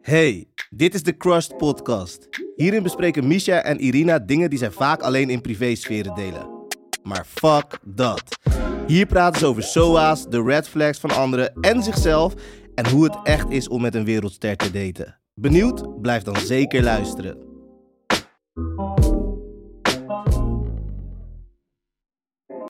Hey, dit is de Crushed Podcast. Hierin bespreken Misha en Irina dingen die zij vaak alleen in privésferen delen. Maar fuck dat. Hier praten ze over SOA's, de red flags van anderen en zichzelf en hoe het echt is om met een wereldster te daten. Benieuwd? Blijf dan zeker luisteren.